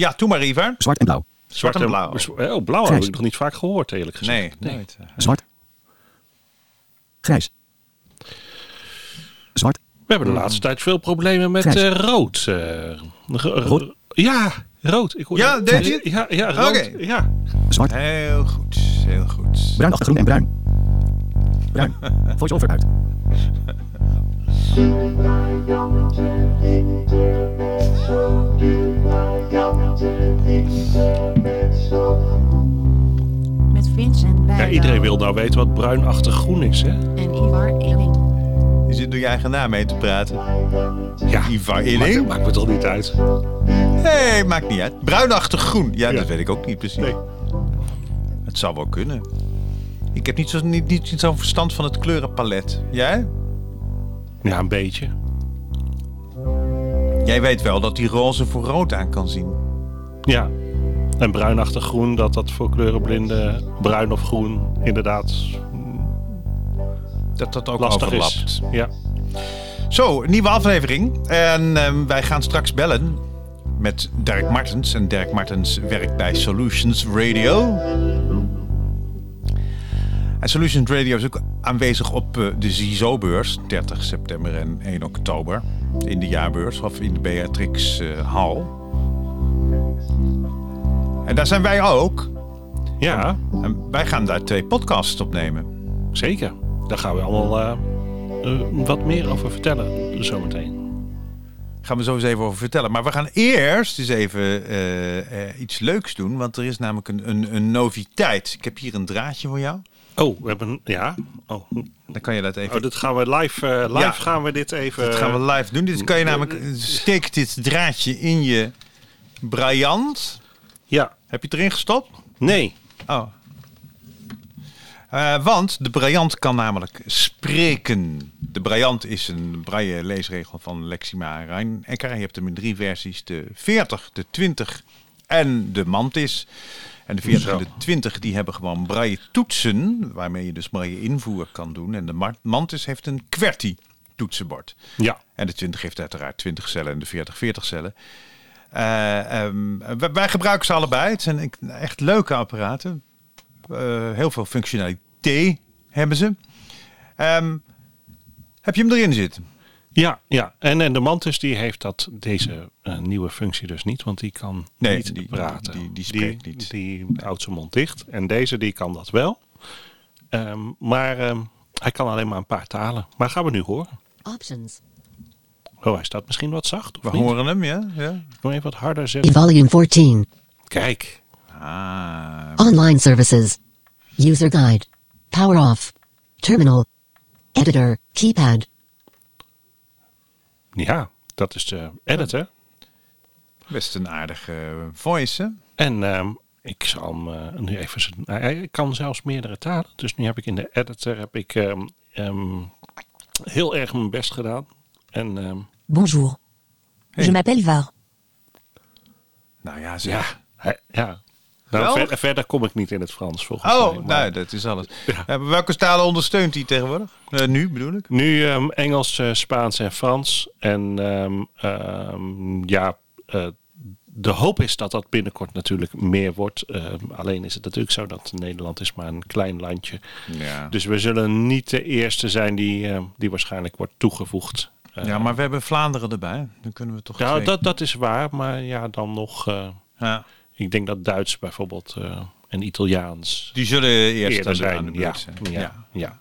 Ja, doe maar Ivar. Zwart en blauw. Zwart en blauw. Oh, blauw heb Grijs. ik nog niet vaak gehoord, eerlijk gezegd. Nee, nooit. Zwart. Grijs. Zwart. We hebben de laatste tijd veel problemen met eh, rood. eh, ro- Rood? Ja, rood. Ik hoor Ja, deed je? Ja, ja, rood. Oké. Ja. Zwart. Heel goed, heel goed. Bruin, achtergroen en bruin. Bruin. Voice-over uit. Met Vincent ja, iedereen wil nou weten wat bruinachtig groen is, hè? en Ivar Illing. Je zit door je eigen naam mee te praten. Ja, Ivar Illing? maakt me toch niet uit. Nee, maakt niet uit. Bruinachtig groen. Ja, Ja. dat weet ik ook niet precies. Nee. Het zou wel kunnen. Ik heb niet zo'n niet, niet zo'n verstand van het kleurenpalet. Jij? Ja, een beetje. Jij weet wel dat die roze voor rood aan kan zien. Ja. En bruinachtig groen, dat dat voor kleurenblinden bruin of groen inderdaad Dat dat ook lastig overlapt. is. Ja. Zo, nieuwe aflevering. En ehm, wij gaan straks bellen met Dirk Martens. En Dirk Martens werkt bij Solutions Radio. En Solutions Radio is ook aanwezig op eh, de ZISO-beurs, 30 september en 1 oktober. In de jaarbeurs of in de Beatrix eh, Hall. En daar zijn wij ook. ja, En wij gaan daar twee podcasts opnemen. zeker. Daar gaan we allemaal eh, eh, wat meer over vertellen zometeen. Gaan we zo eens even over vertellen. Maar we gaan eerst eens even iets leuks doen. Want er is namelijk een, een, een noviteit. Ik heb hier een draadje voor jou. Oh, we hebben... Ja. Oh, Dan kan je dat even... oh dit gaan we live... eh, live Ja. gaan we dit even... dat gaan we live doen. Dit kan je namelijk... Steek dit draadje in je braillant. Ja. Heb je het erin gestopt? Nee. Oh. Eh, want de braillant kan namelijk spreken. De braillant is een braille leesregel van Lexima Rijnecker. Je hebt hem in drie versies. De 40, de 20 en de Mantis. En de 40 Zo. en de 20 die hebben gewoon braille toetsen. Waarmee je dus braille invoer kan doen. En de Mantis heeft een QWERTY toetsenbord. Ja. En de 20 heeft uiteraard 20 cellen en de 40 40 cellen. Eh, ehm, wij, gebruiken ze allebei. Het zijn echt leuke apparaten. Eh, heel veel functionaliteit hebben ze. Ehm, heb je hem erin zitten? Ja, ja. En, en de Mantis die heeft dat, deze eh, nieuwe functie dus niet, want die kan Nee, niet die- praten. die- die spreekt niet. Die houdt zijn mond dicht. En deze die kan dat wel. Ehm, maar ehm, hij kan alleen maar een paar talen. Maar gaan we nu horen. Options. Oh, hij staat misschien wat zacht. Of We niet? horen hem, ja? ja. Nog even wat harder zetten. Volume 14. Kijk. Ah, Online services. User guide. Power off. Terminal. Editor. Keypad. Ja, dat is de editor. best een aardige voice, hè? En ehm, ik zal hem eh, nu even... zijn- Hij, kan zelfs meerdere talen. Dus nu heb ik in de editor heb ik, ehm, ehm, heel erg mijn best gedaan. En ehm, Bonjour. Hey. Je m'appelle Var. Nou ja, zeg. ja, hij- ja. Nou, verder, kom ik niet in het Frans volgens Oh, mij. nou, dat is alles. Ja. Welke talen ondersteunt hij tegenwoordig? Eh, nu bedoel ik. Nu ehm, Engels, eh, Spaans en Frans. En ehm, ehm, ja, eh, de hoop is dat dat binnenkort natuurlijk meer wordt. Alleen is het natuurlijk zo dat Nederland is maar een klein landje. Ja. Dus we zullen niet de eerste zijn die, die waarschijnlijk wordt toegevoegd. Ja, maar we hebben Vlaanderen erbij. Dan kunnen we toch ja, twee- dat, dat is waar. Maar ja, dan nog... Ja. Ik denk dat Duits bijvoorbeeld eh, en Italiaans Die zullen eerst eerder de- aan zijn. de Ja, zijn. ja, ja.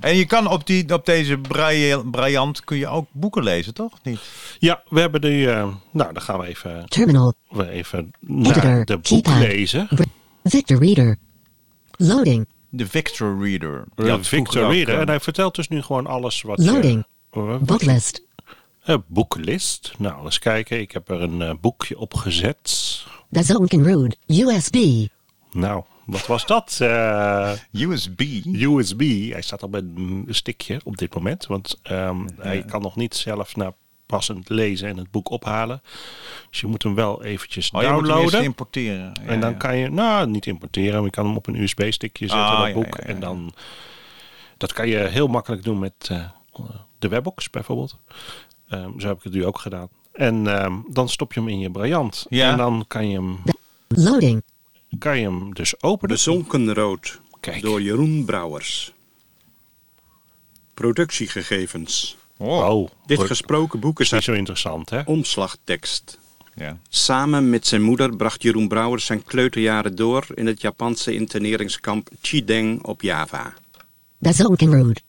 En je kan op, die, op deze braille, braillant kun je ook boeken lezen, toch? Niet? Ja, we hebben die... eh, nou, dan gaan we even, Terminal. we even naar Editor. de boek Keypad. lezen. Victor Reader. Loading. De Victor Reader. Uh, had Victor Reader. En hij vertelt dus nu gewoon alles wat Loading. je... wat- Booklist. Eh, boekenlist. Nou, eens kijken. Ik heb er een eh, boekje op gezet. The Zonken Road. USB. Nou, wat was dat? Eh, USB. USB. Hij staat al met een stickje op dit moment. Want ehm, hij kan nog niet zelf naar passend lezen en het boek ophalen. Dus je moet hem wel eventjes Oh, je moet hem downloaden. importeren. Ja, en dan ja. kan je, nou, niet importeren, maar je kan hem op een USB-stickje zetten, Ah, dat ja, boek. ja, ja, En dan, dat kan je heel makkelijk doen met eh, de Webbox bijvoorbeeld. Ehm, zo heb ik het nu ook gedaan. En ehm, dan stop je hem in je briljant. Ja. En dan kan je hem, Loading. kan je hem dus openen. Bezonken rood Kijk. door Jeroen Brouwers. Productiegegevens. Oh, Oh, Dit wordt- gesproken boek is niet zo interessant, hè? omslagtekst. ja. Samen met zijn moeder bracht Jeroen Brouwers zijn kleuterjaren door in het Japanse interneringskamp Chideng op Java. Bazonken Road.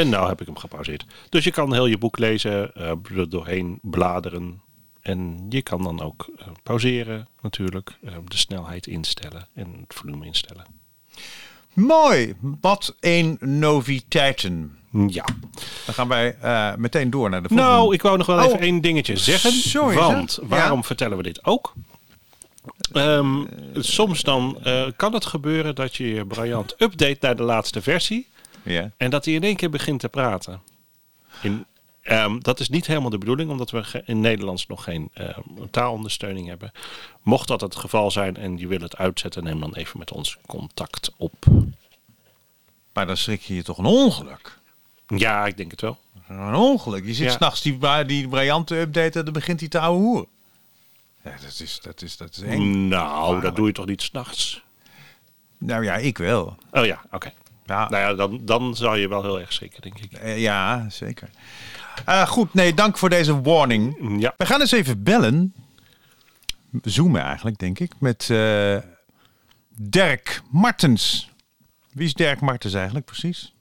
En nou heb ik hem gepauzeerd. Dus je kan heel je boek lezen, eh, er doorheen bladeren. En je kan dan ook eh, pauzeren natuurlijk. eh, de snelheid instellen en het volume instellen. Mooi. Wat een noviteiten. Ja. Dan gaan wij meteen door naar de volgende. Nou, ik wou nog wel Oh, even één dingetje zeggen. is want waarom Ja. vertellen we dit ook? Ehm, soms dan kan het gebeuren dat je je briljant update naar de laatste versie. Ja. En dat hij in één keer begint te praten. In, ehm, dat is niet helemaal de bedoeling, omdat we in Nederlands nog geen ehm, taalondersteuning hebben. Mocht dat het geval zijn en je wil het uitzetten, neem dan even met ons contact op. Maar dan schrik je je toch een ongeluk. Ja, ik denk het wel. Een ongeluk. Je zit Ja. s'nachts die, die briljante update en dan begint hij te ouwe hoeren. Ja, dat is, dat is, dat is eng. Nou, dat doe je toch niet s'nachts? Nou ja, ik wel. Oh ja, oké. Ja, Nou ja, dan, dan zou je wel heel erg schrikken, denk ik. eh, ja zeker. Eh, goed, nee, dank voor deze warning. Ja, We gaan eens even bellen. Zoomen eigenlijk, denk ik. Met eh, Dirk Martens. Wie is Dirk Martens eigenlijk precies?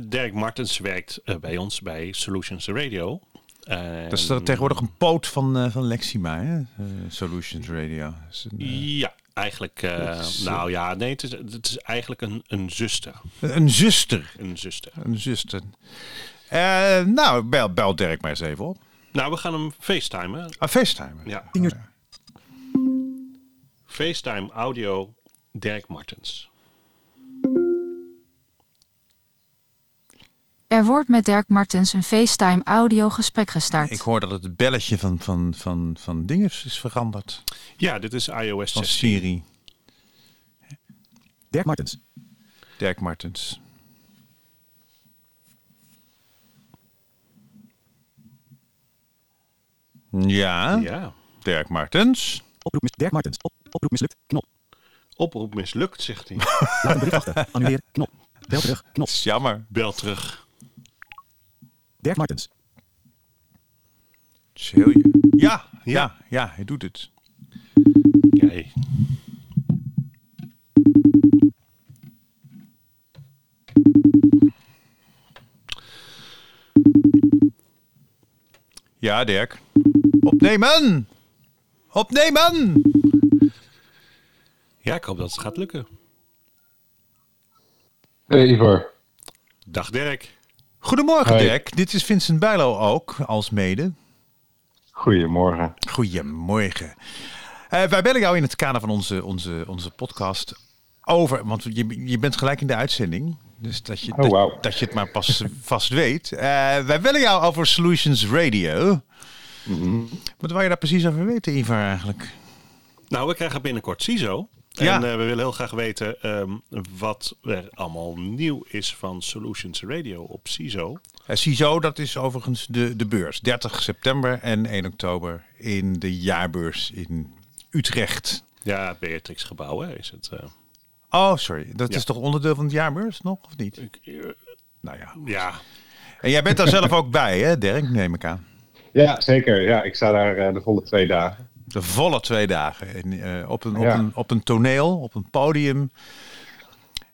Dirk Martens werkt bij ons bij Solutions Radio. Dat is tegenwoordig een poot van, van Lexima, hè? Solutions Radio. Een, Ja, eigenlijk. eh, is, eh, nou ja, nee, het is, het is eigenlijk een, een zuster. een zuster. Een zuster. Een zuster. Eh, nou, bel, bel Dirk maar eens even op. Nou, we gaan hem facetimen. Ah, FaceTime. Ja. Tien uur. FaceTime audio Dirk Martens. Er wordt met Dirk Martens een FaceTime audio gesprek gestart. Ik hoor dat het belletje van, van, van, van dinges is veranderd. Ja, dit is iOS Van 16. Siri. Dirk Martens. Dirk Martens. Ja, Ja. Dirk Martens. Oproep mis Dirk Martens. Op, oproep mislukt. Knop. Oproep mislukt, zegt hij. Laat een bericht achter. Annuleer. Knop. Bel terug. Knop. jammer. Bel terug. Dirk Martens. Scheel je. Ja, ja, ja, hij doet het. Jij. Ja, Dirk. Opnemen! Opnemen! Ja, ik hoop dat het gaat lukken. Hey Ivar. Dag Dirk. Goedemorgen, Hoi. Dirk. Dit is Vincent Bijlo ook, als mede. Goedemorgen. Goedemorgen. Eh, wij bellen jou in het kader van onze, onze, onze podcast over, want je, je bent gelijk in de uitzending. Dus dat je, Oh, dat je het maar pas vast weet. Eh, wij bellen jou over Solutions Radio. Mhm. Wat wil je daar precies over weten, Ivar, eigenlijk? Nou, we krijgen binnenkort CISO. Ja. En eh, we willen heel graag weten ehm, wat er allemaal nieuw is van Solutions Radio op CISO. Uh, CISO, dat is overigens de, de beurs. 30 september en 1 oktober in de jaarbeurs in Utrecht. Ja, Beatrix gebouw hè, is het. eh. Oh, sorry. Dat Ja. is toch onderdeel van het jaarbeurs nog, of niet? Ik- eh, Nou ja. ja, En jij bent daar zelf ook bij, hè, Dirk? Neem ik aan. Ja, zeker. Ja, ik sta daar eh, de volle twee dagen. De volle twee dagen. En, eh, op, een, op, Ja. een, op een toneel, op een podium.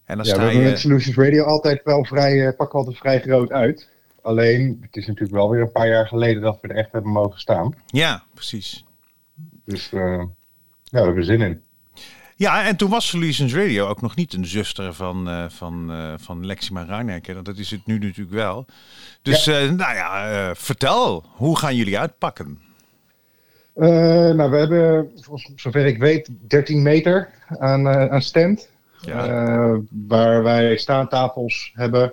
En dan Ja, sta hebben met je... Solutions Radio altijd wel vrij, eh, pakken we altijd vrij groot uit. Alleen, het is natuurlijk wel weer een paar jaar geleden dat we er echt hebben mogen staan. Ja, precies. Dus eh, ja, we hebben zin in. Ja, en toen was Solutions Radio ook nog niet een zuster van, eh, van, van Lexima Rijneker. Dat is het nu natuurlijk wel. Dus, nou ja, vertel. Hoe gaan jullie uitpakken? Eh, nou, we hebben, zover ik weet, 13 meter aan, eh, aan stand. Ja. Eh, waar wij staantafels hebben.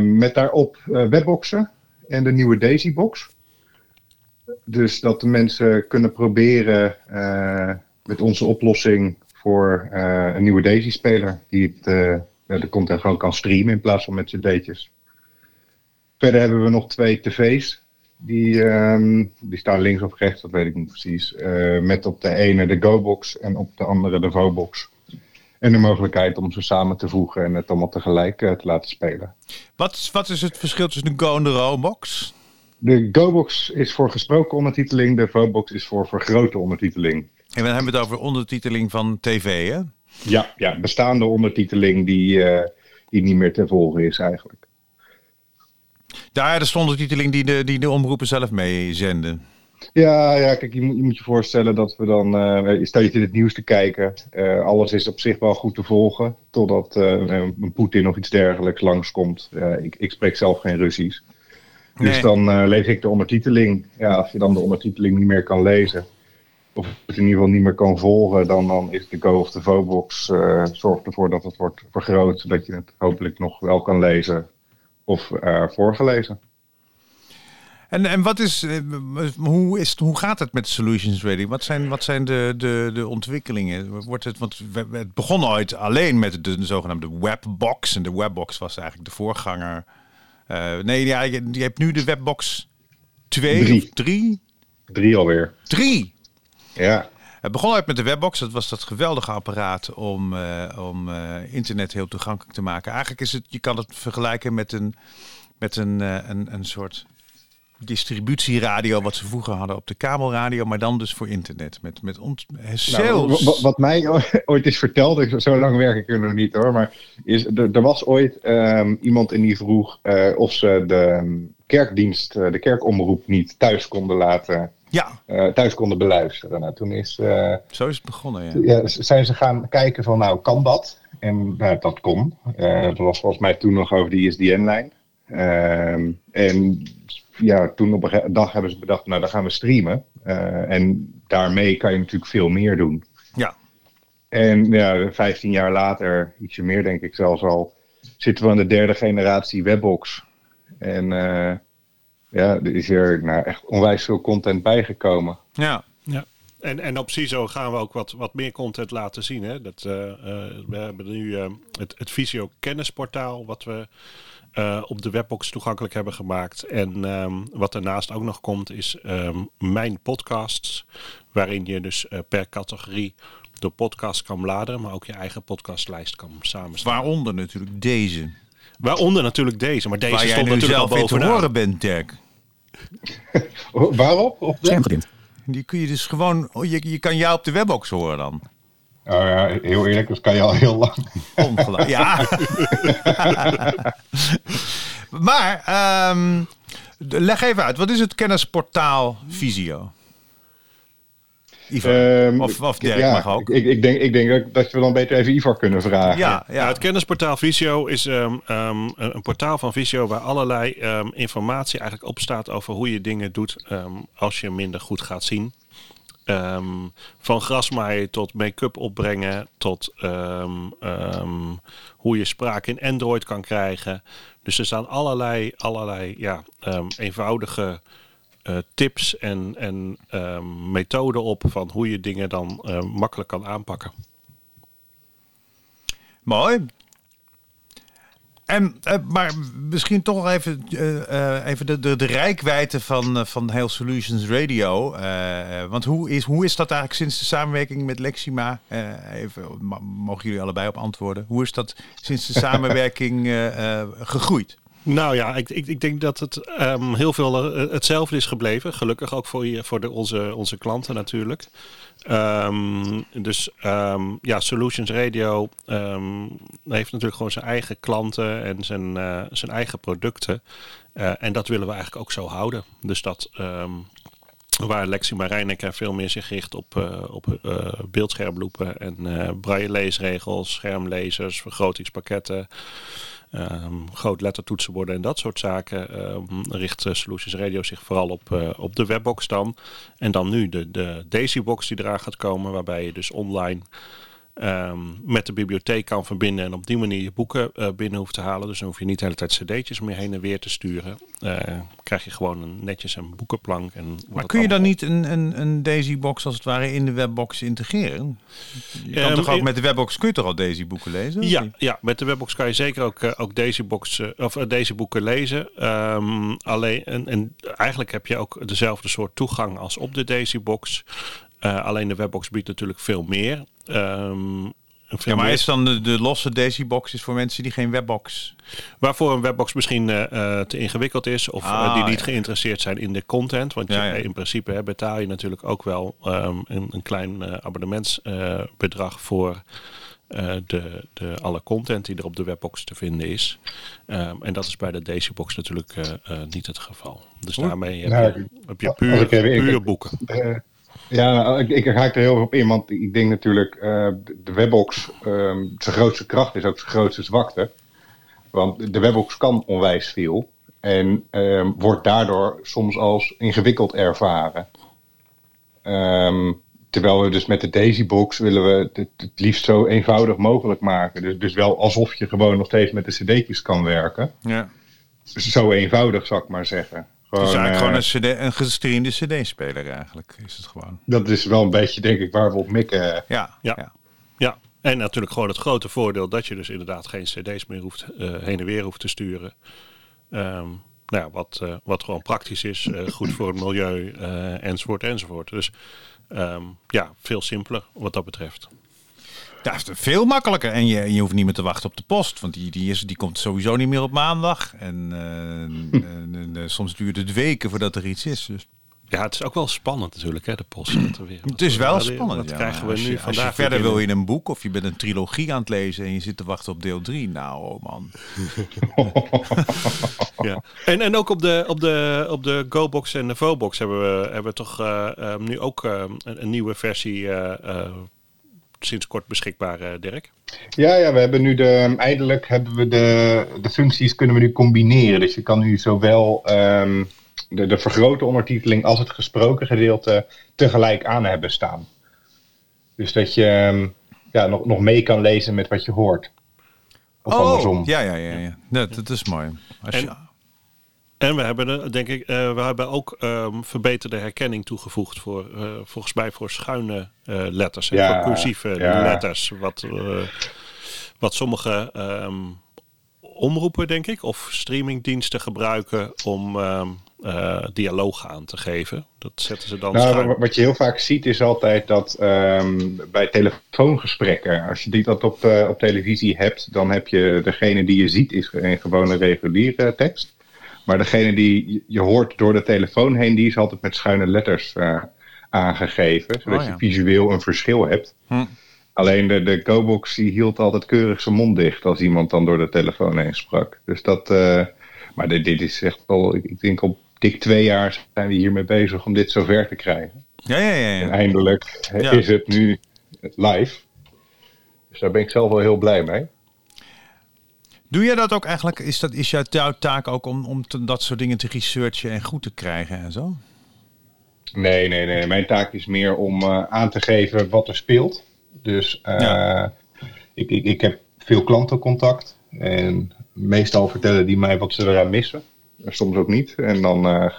met daarop webboxen en de nieuwe Daisy-box. Dus dat de mensen kunnen proberen met onze oplossing voor een nieuwe Daisy-speler. Die het, de content gewoon kan streamen in plaats van met cd'tjes. Verder hebben we nog twee tv's. Die, ehm, die staan links of rechts, dat weet ik niet precies. Eh, met op de ene de Go-box en op de andere de Vo-box. En de mogelijkheid om ze samen te voegen en het allemaal tegelijk eh, te laten spelen. Wat, wat is het verschil tussen de Go en de Robox? De Go-box is voor gesproken ondertiteling, de Vo-box is voor vergrote ondertiteling. En dan hebben we het over ondertiteling van tv, hè? Ja, ja bestaande ondertiteling die, eh, die niet meer te volgen is eigenlijk. Daar is de ondertiteling die de, die de omroepen zelf meezenden. Ja, ja kijk, je moet, je moet je voorstellen dat we dan, eh stel je in het nieuws te kijken, eh, alles is op zich wel goed te volgen, totdat eh, een Poetin of iets dergelijks langskomt. Ik, ik spreek zelf geen Russisch. Nee. Dus dan lees ik de ondertiteling. Ja, als je dan de ondertiteling niet meer kan lezen, of het in ieder geval niet meer kan volgen, dan, dan is de Go of de Vobox zorgt ervoor dat het wordt vergroot, zodat je het hopelijk nog wel kan lezen of eh, voorgelezen. En, en wat is, eh, hoe, is, hoe gaat het met Solutions Radio? Wat zijn, wat zijn de, de, de ontwikkelingen? Wordt het, want het begon ooit alleen met de, de zogenaamde webbox. En de webbox was eigenlijk de voorganger. Eh, nee, ja, je, je hebt nu de webbox 2 Drie. of 3? Drie alweer. 3! Ja. Het begon uit met de webbox. Dat was dat geweldige apparaat om, eh, om eh, internet heel toegankelijk te maken. Eigenlijk is het, je kan het vergelijken met een, met een, eh, een, een soort distributieradio wat ze vroeger hadden op de kabelradio, maar dan dus voor internet. Met, met ont, Nou, wat mij ooit is verteld, zo lang werk ik er nog niet hoor, maar is, er, er was ooit ehm, iemand in die vroeg of ze de ehm, kerkdienst, de kerkomroep niet thuis konden laten, ja, eh, thuis konden beluisteren. Nou, toen is, eh, zo is het begonnen. Ja. ja, zijn ze gaan kijken van nou, kan dat? En nou, dat kon. Eh, dat was volgens mij toen nog over de ISDN-lijn. Ehm, en ja, toen op een dag hebben ze bedacht, nou dan gaan we streamen. En daarmee kan je natuurlijk veel meer doen. Ja. En ja, 15 jaar later, ietsje meer denk ik zelfs al, zitten we aan de derde generatie Webbox. En ja, er is er nou, echt onwijs veel content bijgekomen. ja. Ja. En, en op CISO gaan we ook wat, wat meer content laten zien. Hè? Dat, eh, eh, we hebben nu eh, het, het Visio kennisportaal, wat we eh, op de webbox toegankelijk hebben gemaakt. En ehm, wat daarnaast ook nog komt, is ehm, mijn podcasts. Waarin je dus per categorie de podcast kan bladeren, maar ook je eigen podcastlijst kan samenstellen. Waaronder natuurlijk deze. Waaronder natuurlijk deze, maar deze Waar jij stond nu natuurlijk al zelf in te bovenaan. horen bent, Dirk. Waarop? Op. Die kun je dus gewoon. oh, Je, je kan jou op de webbox horen dan. Oh ja, heel eerlijk, dat kan je al heel lang. Ongelooflijk. Ja. maar ehm, leg even uit. Wat is het kennisportaal Visio? Ivan. Ehm, of, of Dirk ja, mag ook. Ik, ik, denk, ik denk dat- we dan beter even Ivar kunnen vragen. ja, Ja, het kennisportaal Visio is ehm, ehm, een, portaal van Visio waar allerlei ehm, informatie eigenlijk op staat over hoe je dingen doet ehm, als je minder goed gaat zien. Ehm, van grasmaaien tot make-up opbrengen, tot ehm, ehm, hoe je spraak in Android kan krijgen. Dus er staan allerlei, allerlei ja, ehm, eenvoudige eh, tips en, en ehm, methoden op van hoe je dingen dan ehm, makkelijk kan aanpakken. Mooi. En, eh, maar misschien toch even, eh, eh, even de, de, de rijkwijde van, eh, van heel Solutions Radio. Eh, eh, want hoe is, hoe is dat eigenlijk sinds de samenwerking met Lexima? Eh, even, mogen jullie allebei op antwoorden. Hoe is dat sinds de samenwerking eh, eh, gegroeid? Nou ja, ik, ik, ik denk dat het ehm, heel veel eh, hetzelfde is gebleven. Gelukkig ook voor, je, voor de, onze, onze klanten natuurlijk. Ehm, dus ehm, ja, Solutions Radio heeft natuurlijk gewoon zijn eigen klanten en zijn, eh, zijn eigen producten. Eh, en dat willen we eigenlijk ook zo houden. Dus dat waar Lexi Marijnek veel meer zich richt op, eh, op eh, beeldschermloepen en eh braille leesregels, schermlezers, vergrotingspakketten. Ehm, groot lettertoetsenborden en dat soort zaken ehm, richt eh, Solutions Radio zich vooral op, eh, op de webbox dan. En dan nu de, de Daisy-box die eraan gaat komen, waarbij je dus online ehm, met de bibliotheek kan verbinden en op die manier je boeken eh, binnen hoeft te halen. Dus dan hoef je niet de hele tijd cd'tjes meer heen en weer te sturen. Eh, krijg je gewoon een, netjes een boekenplank. En Maar kun je dan niet een, een, een Daisy-box als het ware in de webbox integreren? Je kan Ehm, toch ook in- met de webbox kun je toch al Daisy-boeken lezen? Ja, ja, met de webbox kan je zeker ook, eh, ook deze, box, eh, of, deze boeken lezen. Ehm, alleen, en, en eigenlijk heb je ook dezelfde soort toegang als op de Daisy box. Eh, alleen de webbox biedt natuurlijk veel meer. Ehm, Ja, maar is dan de, de losse Daisy-box is voor mensen die geen webbox... Waarvoor een webbox misschien eh, eh, te ingewikkeld is. Of eh, Ah, die niet ja. geïnteresseerd zijn in de content. Want je- Ja, ja. in principe hè, betaal je natuurlijk ook wel ehm, een, een klein eh, abonnementsbedrag voor eh, de, de, alle content die er op de webbox te vinden is. Ehm, en dat is bij de Daisybox natuurlijk eh, eh, niet het geval. Dus daarmee heb, Nou, je, heb je als puur, puur boeken. Ja, nou, ik, ik haak er heel erg op in, want ik denk natuurlijk, eh, de- webbox, ehm, zijn grootste kracht is ook zijn grootste zwakte. Want de webbox kan onwijs veel en ehm, wordt daardoor soms als ingewikkeld ervaren. Ehm, terwijl we dus met de Daisybox willen we het, het liefst zo eenvoudig mogelijk maken. Dus, dus wel alsof je gewoon nog steeds met de cd'tjes kan werken. Ja. Zo eenvoudig, zou ik maar zeggen. Het is eigenlijk eh, gewoon een, CD, een gestreamde CD-speler eigenlijk, is het gewoon. Dat is wel een beetje, denk ik, waar we op mikken. Ja, Ja. ja. Ja, en natuurlijk gewoon het grote voordeel dat je dus inderdaad geen cd's meer hoeft, eh, heen en weer hoeft te sturen. Ehm, nou ja, wat, eh, wat gewoon praktisch is, eh, goed voor het milieu, eh, enzovoort, enzovoort. Dus ehm, ja, veel simpeler wat dat betreft. Ja, het is veel makkelijker. En je, je hoeft niet meer te wachten op de post. Want die, die, is, die komt sowieso niet meer op maandag. En, eh, en, en, eh, soms duurt het weken voordat er iets is. Dus Ja, het is ook wel spannend natuurlijk, hè, de post. Dat er weer, het is wel spannend. Ja. krijgen we als nu je, als vandaag? je verder wil in een boek of je bent een trilogie aan het lezen en je zit te wachten op deel 3. Nou, oh man. Ja. En, en ook op de, op de, op de GoBox en de VoBox hebben we, hebben we toch eh, eh, nu ook eh, een, een nieuwe versie eh, eh, sinds kort beschikbaar, eh, Dirk. Ja, ja, we hebben nu de, eindelijk hebben we de, de functies kunnen we nu combineren. Dus je kan nu zowel ehm, de, de vergrote ondertiteling als het gesproken gedeelte tegelijk aan hebben staan. Dus dat je ehm, ja, nog, nog mee kan lezen met wat je hoort. Of andersom. Oh, ja, ja, ja. ja. Dat, dat is mooi. Als je, En- we hebben, denk ik, eh, we hebben ook ehm, verbeterde herkenning toegevoegd voor, eh, volgens mij voor schuine eh, letters en Ja, voor cursieve ja. letters. Wat, wat sommige ehm, omroepen, denk ik, of streamingdiensten gebruiken om ehm eh, dialoog aan te geven. Dat zetten ze dan Nou, schuin. wat je heel vaak ziet is altijd dat bij telefoongesprekken, als je die dat op, op televisie hebt, dan heb je degene die je ziet is een gewone reguliere tekst. Maar degene die je- hoort door de telefoon heen, die is altijd met schuine letters eh, aangegeven, zodat Oh, ja. je visueel een verschil hebt. Hm. Alleen de, de GoBox die hield altijd keurig zijn mond dicht als iemand dan door de telefoon heen sprak. Dus dat, eh, maar dit, dit is echt al, ik, ik denk op dik twee jaar zijn we hiermee bezig om dit zover te krijgen. ja, ja, ja. En eindelijk Ja. is het nu live. Dus daar ben ik zelf wel heel blij mee. Doe jij dat ook eigenlijk? Is, dat, is jouw taak ook om, om te- dat soort dingen te researchen en goed te krijgen en zo? Nee, nee, nee. Mijn taak is meer om eh, aan te geven wat er speelt. Dus eh, Ja. ik, ik, ik heb veel klantencontact. En meestal vertellen die mij wat ze eraan missen. En soms ook niet. En dan eh,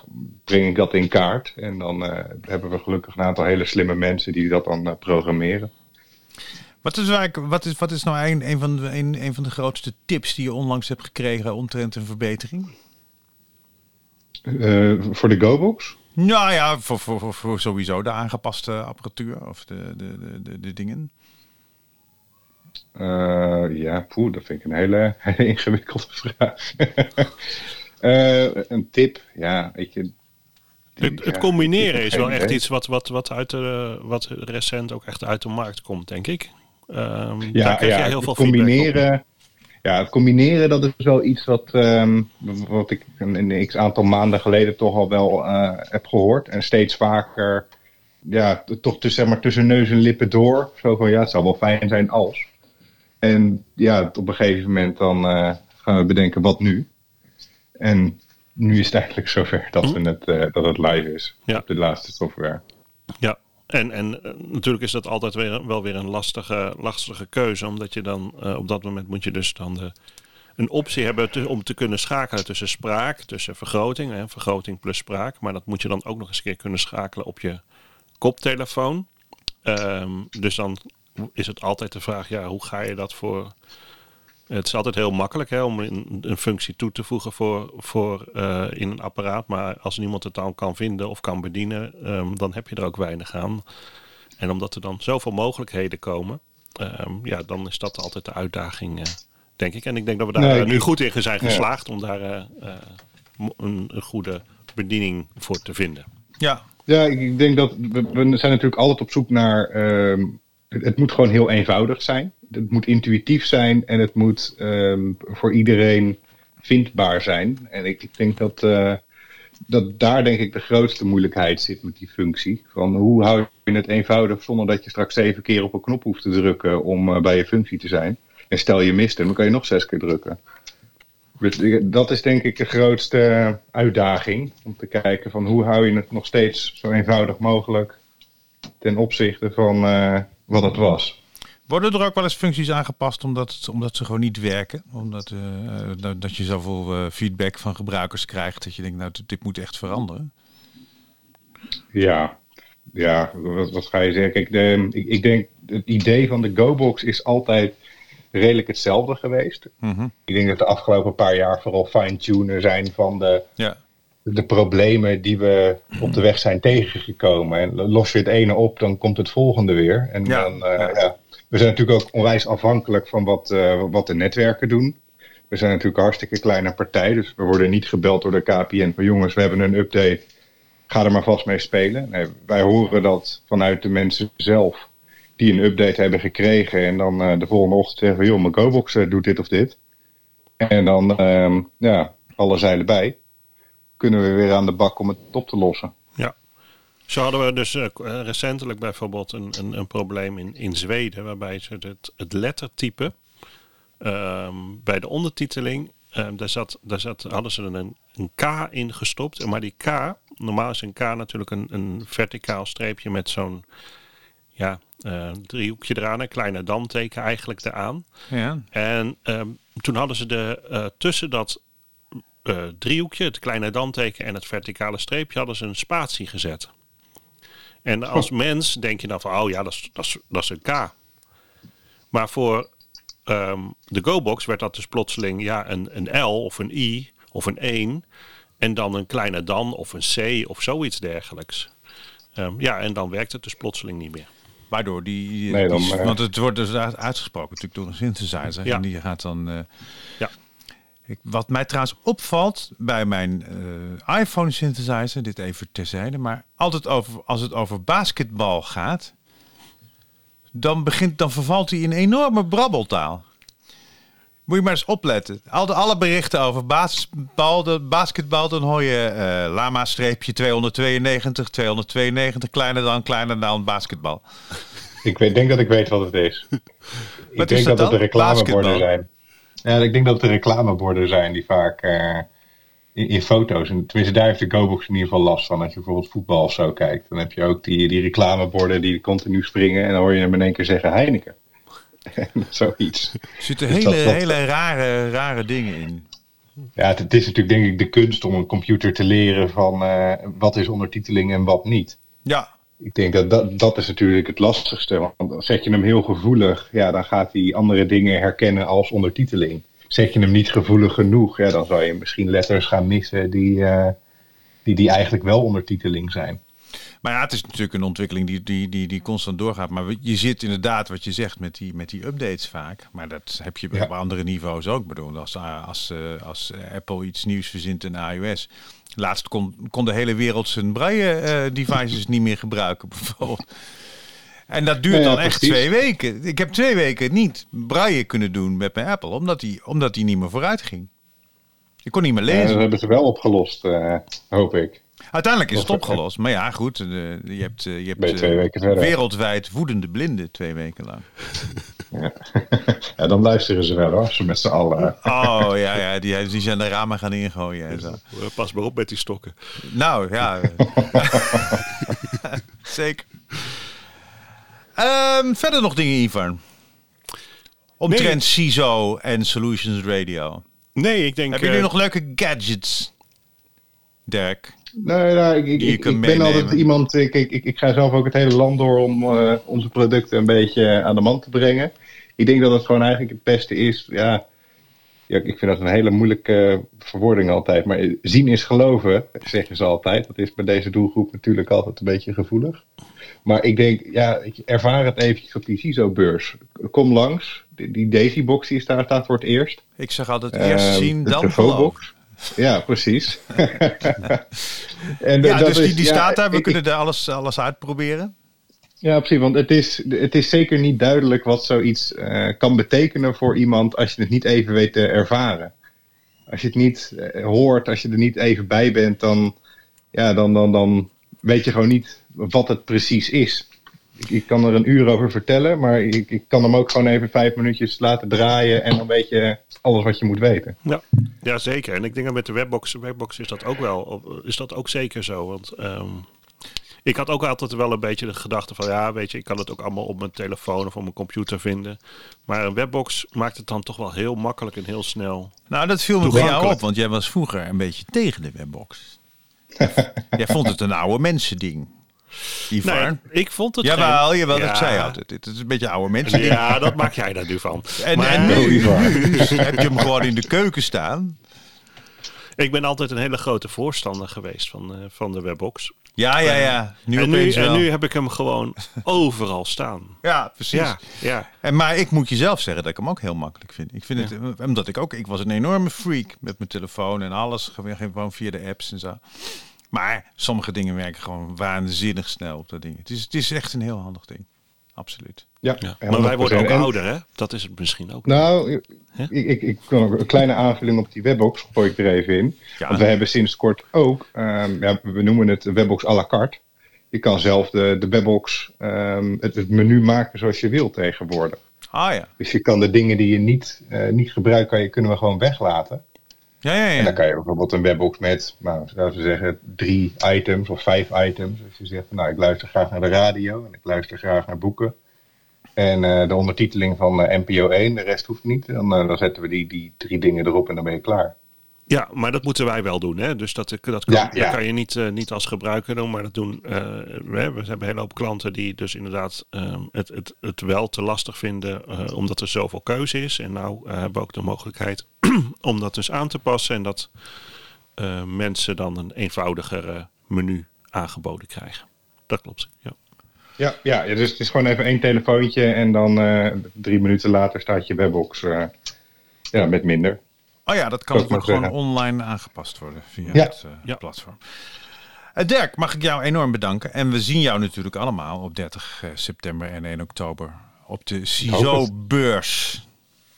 breng ik dat in kaart. En dan eh, hebben we gelukkig een aantal hele slimme mensen die dat dan eh, programmeren. Wat is, eigenlijk, wat is, wat is nou een, een, van de, een, een van de grootste tips die je onlangs hebt gekregen omtrent een verbetering? Eh, voor de GoBox? Nou ja, voor, voor, voor, voor sowieso de aangepaste apparatuur of de, de, de, de, de dingen. Eh, ja, poeh, dat vind ik een hele, hele ingewikkelde vraag. Eh, een tip, ja, weet je. die- Het, combineren is wel echt idee. iets wat, wat, wat, uit de, wat recent ook echt uit de markt komt, denk ik. Ehm, daar Ja, krijg ja je heel veel combineren. Ja, het combineren, dat is wel iets wat, ehm, wat ik een, x aantal maanden geleden toch al wel eh, heb gehoord. En steeds vaker, ja, toch tussen, zeg maar, tussen neus en lippen door. Zo van, ja, het zou wel fijn zijn als. En ja, op een gegeven moment dan eh, gaan we bedenken, wat nu? En nu is het eigenlijk zover dat, we het, eh, dat het live is. Ja. Op de laatste software. Ja, en, en eh, natuurlijk is dat altijd weer, wel weer een lastige, lastige keuze. Omdat je dan eh, op dat moment moet je dus dan de, een optie hebben om te kunnen schakelen tussen spraak, tussen vergroting, hè, vergroting plus spraak. Maar dat moet je dan ook nog eens een keer kunnen schakelen op je koptelefoon. Ehm, dus dan is het altijd de vraag, ja, hoe ga je dat voor... Het is altijd heel makkelijk hè, om een, een functie toe te voegen voor, voor, eh, in een apparaat. Maar als niemand het dan kan vinden of kan bedienen, ehm, dan heb je er ook weinig aan. En omdat er dan zoveel mogelijkheden komen, ehm, ja, dan is dat altijd de uitdaging, eh, denk ik. En ik denk dat we daar Nee, eh, nu goed in zijn Ja. geslaagd om daar een, een goede bediening voor te vinden. Ja, Ja, ik ik denk dat we, we zijn natuurlijk altijd op zoek naar. ehm, het moet gewoon heel eenvoudig zijn. Het moet intuïtief zijn en het moet ehm, voor iedereen vindbaar zijn. En ik, ik denk dat, eh, dat daar denk ik de grootste moeilijkheid zit met die functie. Van hoe hou je het eenvoudig zonder dat je straks zeven keer op een knop hoeft te drukken om eh, bij je functie te zijn. En stel je mist hem, dan kan je nog zes keer drukken. Dus ik- dat is denk ik de grootste uitdaging. Om te kijken van hoe hou je het nog steeds zo eenvoudig mogelijk ten opzichte van eh, wat het was. Worden er ook wel eens functies aangepast omdat, het- omdat ze gewoon niet werken? Omdat eh, eh, dat, je zoveel eh, feedback van gebruikers krijgt dat je denkt, nou, dit, moet echt veranderen. Ja, ja wat, wat ga je zeggen? Kijk, de, ik, ik denk het idee van de GoBox is altijd redelijk hetzelfde geweest. Mhm. Ik denk dat de afgelopen paar jaar vooral fine-tunen zijn van de, Ja, de problemen die we op de weg zijn tegengekomen. En los je het ene op, dan komt het volgende weer. En Ja, dan, eh, ja. We zijn natuurlijk ook onwijs afhankelijk van wat, eh, wat de netwerken doen. We zijn natuurlijk een hartstikke kleine partij, dus we worden niet gebeld door de KPN van jongens, we hebben een update, ga er maar vast mee spelen. Nee, wij horen dat vanuit de mensen zelf die een update hebben gekregen en dan eh, de volgende ochtend zeggen van joh, mijn GoBox doet dit of dit. En dan, ehm, ja, alle zeilen bij kunnen we weer aan de bak om het op te lossen. Ja. Zo hadden we dus eh, eh, recentelijk bijvoorbeeld een, een, een probleem in, in Zweden, waarbij ze het, het lettertype ehm, bij de ondertiteling, ehm, daar, zat, daar zat, hadden ze er een, een K in gestopt. Maar die K, normaal is een K natuurlijk een, een verticaal streepje met zo'n ja, eh, driehoekje eraan, een kleine damteken eigenlijk eraan. ja. En ehm, toen hadden ze de, eh, tussen dat eh, driehoekje, het kleine damteken en het verticale streepje, hadden ze een spatie gezet. En als mens denk je dan van, oh ja, dat is, dat is, dat is een K. Maar voor ehm, de GoBox werd dat dus plotseling ja, een, een L of een I of een 1. En dan een kleine dan of een C of zoiets dergelijks. Ehm, ja, en dan werkt het dus plotseling niet meer. Waardoor die, Nee, dan, die- eh, want het wordt dus uit- uitgesproken natuurlijk door een synthesizer. Ja. En die gaat dan... eh, Ja. Ik, wat mij trouwens opvalt bij mijn eh, iPhone synthesizer, dit even terzijde, maar altijd over, als het over basketbal gaat, dan, begint, dan vervalt hij in enorme brabbeltaal. Moet je maar eens opletten. Al de, alle berichten over basketbal, de, basketbal dan hoor je eh, lama-streepje 292, 292, kleiner dan, kleiner dan basketbal. Ik weet, denk dat ik weet wat het is. ik denk is dat dat het de reclameborden zijn. Ja, ik denk dat het de reclameborden zijn die vaak eh, in, in foto's. En tenminste, daar heeft de GoBox in ieder geval last van. Als je bijvoorbeeld voetbal of zo kijkt, dan heb je ook die, die reclameborden die continu springen. En dan hoor je hem in één keer zeggen Heineken. Zoiets. Er zitten Dus hele, dat- hele rare, rare dingen in. Ja, het, het is natuurlijk denk ik de kunst om een computer te leren van eh, wat is ondertiteling en wat niet. Ja, Ik denk dat, dat dat is natuurlijk het lastigste. Want zet je hem heel gevoelig, ja, dan gaat hij andere dingen herkennen als ondertiteling. Zet je hem niet gevoelig genoeg, ja, dan zou je misschien letters gaan missen die, eh, die, die eigenlijk wel ondertiteling zijn. Maar ja, het is natuurlijk een ontwikkeling die, die, die, die constant doorgaat. Maar je zit inderdaad, wat je zegt, met die, met die updates vaak. Maar dat heb je Ja. op andere niveaus ook. Ik bedoel, als, als, eh, als Apple iets nieuws verzint in iOS. Laatst kon, kon de hele wereld zijn braille-devices niet meer gebruiken, bijvoorbeeld. En dat duurt Ja, dan echt precies. twee weken. Ik heb twee weken niet braille kunnen doen met mijn Apple, omdat die, omdat die niet meer vooruit ging. Ik kon niet meer Ja, dat lezen. hebben ze wel opgelost, eh, hoop ik. Uiteindelijk is het opgelost. Maar ja, goed. eh, je hebt, eh, je hebt eh, weken verder. wereldwijd woedende blinden twee weken lang. Ja, dan luisteren ze wel hoor, ze met z'n allen. Oh ja, ja die, die zijn de ramen gaan ingooien en zo. Pas maar op met die stokken. Nou ja, zeker. Ehm, verder nog dingen, Ivan? Omtrent CISO en Solutions Radio. Nee, ik denk... Hebben jullie eh, nog leuke gadgets, Dirk? Nee, nou, ik, ben meenemen. altijd iemand. Ik, ik, ik, ik ga zelf ook het hele land door om eh, onze producten een beetje aan de man te brengen. Ik denk dat het gewoon eigenlijk het beste is. Ja, ja, ik vind dat een hele moeilijke verwoording altijd. Maar zien is geloven, zeggen ze altijd. Dat is bij deze doelgroep natuurlijk altijd een beetje gevoelig. Maar ik denk, ja, ervaar het eventjes op die CISO-beurs. Kom langs. Die, die Daisy-box die staat, staat voor het eerst. Ik zeg altijd eerst Ehm, zien, de dan geloven. Ja, precies. en Ja, dat dus is- die, die ja, staat daar. We ik- kunnen er alles, alles uitproberen. Ja, precies. Want het is, het is zeker niet duidelijk wat zoiets eh, kan betekenen voor iemand als je het niet even weet te ervaren. Als je het niet eh, hoort, als je er niet even bij bent, dan, ja, dan, dan, dan weet je gewoon niet wat het precies is. Ik, ik kan er een uur over vertellen, maar ik, ik kan hem ook gewoon even vijf minuutjes laten draaien en dan weet je alles wat je moet weten. Ja, ja, zeker. En ik denk dat met de webbox, webbox is dat ook wel, is dat ook zeker zo. Want ehm, ik had ook altijd wel een beetje de gedachte van, ja, weet je, ik kan het ook allemaal op mijn telefoon of op mijn computer vinden. Maar een webbox maakt het dan toch wel heel makkelijk en heel snel. Nou, dat viel me bij jou op, want jij was vroeger een beetje tegen de webbox. jij vond het een oude mensending. Ivar. Nee, ik vond het Jawel, geen- jawel, Ja. dat zei altijd. Het is een beetje oude mensen. Ja, dat maak jij daar nu van. En, Maar- en nu, Oh, Ivar. nu heb je hem gewoon in de keuken staan. Ik ben altijd een hele grote voorstander geweest van, eh, van de webbox. Ja, ja, ja. Nu en, nu, en nu heb ik hem gewoon overal staan. Ja, precies. Ja, ja. En, maar ik moet je zelf zeggen dat ik hem ook heel makkelijk vind. Ik vind het, omdat ik ook, ik was een enorme freak met mijn telefoon en alles, gewoon via de apps en zo. Maar sommige dingen werken gewoon waanzinnig snel op dat ding. Het is, het is echt een heel handig ding. Absoluut. Ja, Ja. Maar wij worden ook 100%. En- ouder, hè? Dat is het misschien ook. Nou, ik, ik, ik kan ook een kleine aanvulling op die webbox gooi ik er even in. Ja. Want we hebben sinds kort ook, ehm, ja, we noemen het webbox à la carte. Je kan zelf de, de webbox, ehm, het, het menu maken zoals je wilt tegenwoordig. Ah ja. Dus je kan de dingen die je niet, eh, niet gebruikt, kan je, kunnen we gewoon weglaten. Ja, ja, En dan ja. kan je bijvoorbeeld een webbox met, nou, laten we zeggen, drie items of vijf items. Als je zegt, nou, ik luister graag naar de radio en ik luister graag naar boeken. En eh, de ondertiteling van eh, NPO 1, de rest hoeft niet. Dan, eh, dan zetten we die, die drie dingen erop en dan ben je klaar. Ja, maar dat moeten wij wel doen. Hè? Dus dat, dat, kan, Ja, dat kan je niet, eh, niet als gebruiker doen. Maar dat doen eh, we, hebben- een hele hoop klanten die dus inderdaad ehm, het, het, het wel te lastig vinden. eh, omdat er zoveel keuze is. En nou eh, hebben we ook de mogelijkheid om dat dus aan te passen. En dat eh, mensen dan een eenvoudiger eh, menu aangeboden krijgen. Dat klopt. Ja. Ja, ja, dus het is gewoon even één telefoontje en dan eh, drie minuten later staat je webbox eh, ja, met minder. Oh ja, dat kan ook gewoon zeggen. online aangepast worden via Ja. het eh, Ja. platform. Eh, Dirk, mag ik jou enorm bedanken. En we zien jou natuurlijk allemaal op 30 eh, september en 1 oktober op de CISO-beurs.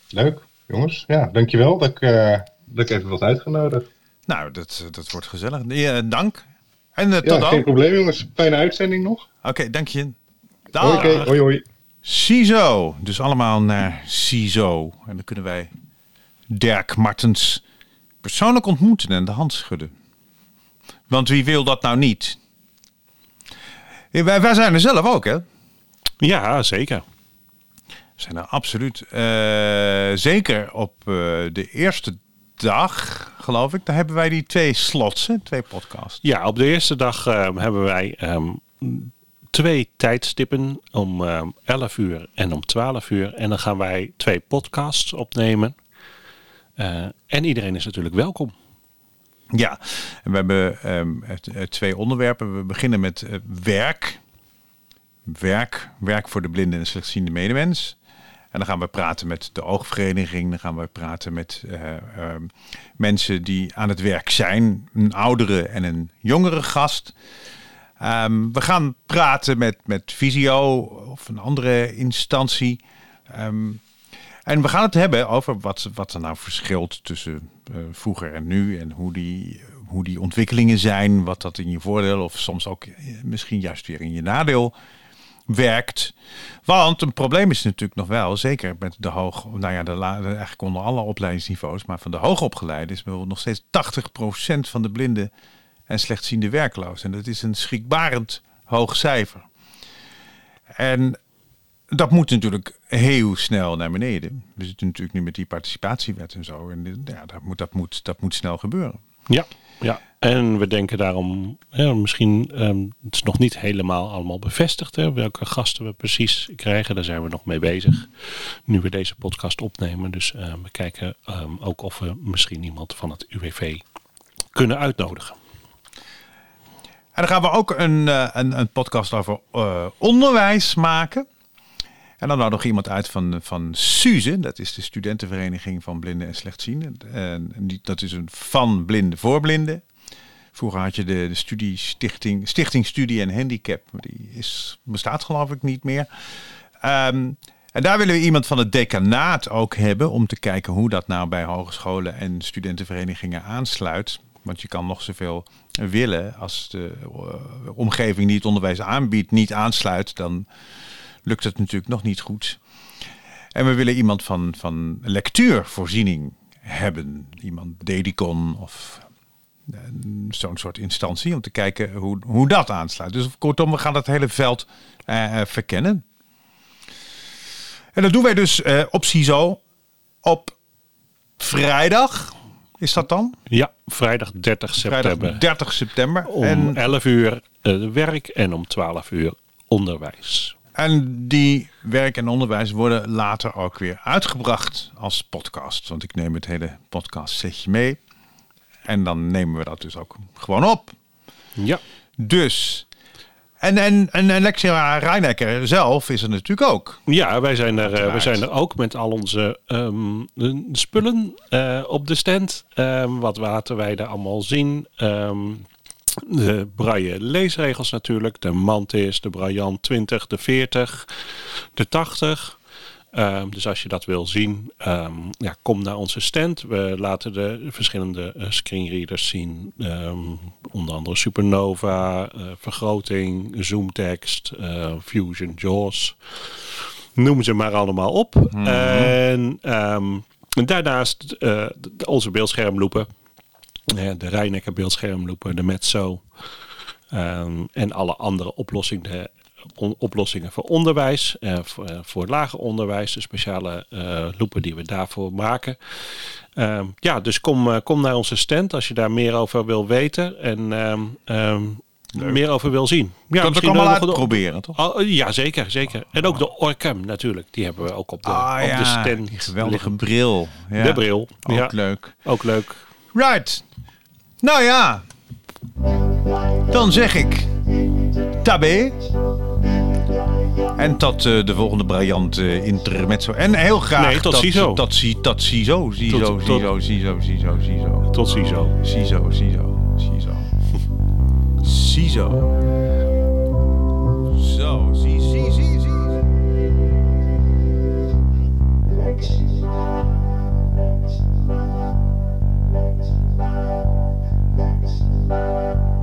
Leuk, jongens. Ja, dankjewel dat ik, eh, dat ik even wat uitgenodigd. Nou, dat, dat wordt gezellig. Ja, dank. En tot Ja, dan. geen Oké, probleem jongens. Fijne uitzending nog. dank je. Oké, Dag. hoi hoi. CISO. Dus allemaal naar CISO. En dan kunnen wij Dirk Martens persoonlijk ontmoeten en de hand schudden. Want wie wil dat nou niet? Wij, wij zijn er zelf ook, hè? ja, zeker. We zijn er absoluut. eh, zeker op eh, de eerste dag, geloof ik. Daar hebben wij die twee slots, hè? twee podcasts. Ja, op de eerste dag ehm, hebben wij ehm, twee tijdstippen om ehm 11 uur en om 12 uur. En dan gaan wij twee podcasts opnemen. Eh, en iedereen is natuurlijk welkom. Ja, we hebben ehm, eh, twee onderwerpen. We beginnen met eh, werk. Werk. Werk voor de blinde en slechtziende medemens. En dan gaan we praten met de oogvereniging. Dan gaan we praten met eh, ehm, mensen die aan het werk zijn. Een oudere en een jongere gast. Ehm, we gaan praten met, met Visio of een andere instantie. Ehm, en we gaan het hebben over wat, wat er nou verschilt tussen eh, vroeger en nu. En hoe die, hoe die ontwikkelingen zijn. Wat dat in je voordeel of soms ook eh, misschien juist weer in je nadeel werkt. Want een probleem is natuurlijk nog wel, zeker met de hoog, nou ja, de, eigenlijk onder alle opleidingsniveaus, maar van de hoogopgeleide is bijvoorbeeld nog steeds 80% van de blinden en slechtziende werkloos. En dat is een schrikbarend hoog cijfer. En dat moet natuurlijk heel snel naar beneden. We zitten natuurlijk nu met die participatiewet en zo. En ja, dat, moet, dat, moet, dat moet snel gebeuren. Ja, ja. En we denken daarom, ja, misschien, ehm, het is nog niet helemaal allemaal bevestigd, hè, welke gasten we precies krijgen. Daar zijn we nog mee bezig, nu we deze podcast opnemen. Dus eh, we kijken ehm, ook of we misschien iemand van het UWV kunnen uitnodigen. En dan gaan we ook een, eh, een, een podcast over eh, onderwijs maken. En dan nodig iemand uit van, van SUZE, dat is de studentenvereniging van blinden en slechtzienden. En dat is een van blinden voor blinden. Vroeger had je de, de stichting, Studie en Handicap. Die is, bestaat geloof ik niet meer. Ehm, en daar willen we iemand van het decanaat ook hebben om te kijken hoe dat nou bij hogescholen en studentenverenigingen aansluit. Want je kan nog zoveel willen als de eh, omgeving die het onderwijs aanbiedt niet aansluit, dan lukt het natuurlijk nog niet goed. En we willen iemand van, van lectuurvoorziening hebben. Iemand Dedicon of eh, zo'n soort instantie om te kijken hoe, hoe dat aansluit. Dus kortom, we gaan dat hele veld eh, eh, verkennen. En dat doen wij dus eh, op CISO op vrijdag. Is dat dan? Ja, vrijdag 30 september. Vrijdag 30 september. Om En, 11 uur werk en om 12 uur onderwijs. En die werk en onderwijs worden later ook weer uitgebracht als podcast. Want ik neem het hele podcast setje mee. En dan nemen we dat dus ook gewoon op. Ja, Dus. En, en, en, Rijnecker zelf is er natuurlijk ook. Ja, wij zijn er, eh, Uiteraard. zijn er ook met al onze ehm, spullen eh, op de stand. Ehm, wat laten wij daar allemaal zien? Ehm, de braille leesregels natuurlijk. De Mantis, de Braillant 20, de 40, de 80. Ehm, dus als je dat wil zien, ehm, ja, kom naar onze stand. We laten de verschillende eh, screenreaders zien. Ehm, onder andere Supernova, eh, vergroting, zoomtekst, eh, Fusion, JAWS. Noem ze maar allemaal op. En ehm, daarnaast onze beeldschermloepen. Eh, de Rijnecker beeldschermloepen, de Metso. ehm, en alle andere oplossingen, on- oplossingen voor onderwijs. eh, voor, eh, voor lager onderwijs. De speciale eh loepen die we daarvoor maken. Ehm, ja, dus kom, eh, kom naar onze stand als je daar meer over wil weten. En ehm, meer over wil zien. Ja, dat misschien allemaal uitproberen, toch? Oh, ja, zeker, zeker. En ook de Orcam natuurlijk. Die hebben we ook op de, Ah op ja, de stand. die geweldige liggen. bril. Ja. De bril. Ook ja, leuk. ook leuk. Right. Nou ja, dan zeg ik tabé. En tot uh, de volgende briljante uh, intermezzo. En heel graag... Nee, tot, tot ziezo. Tot, tot, tot ziezo. Ziezo, ziezo, ziezo, ziezo, ziezo. Tot ziezo. Ziezo, ziezo, ziezo. Ziezo. Zo, zie, zie, zie, zie. Música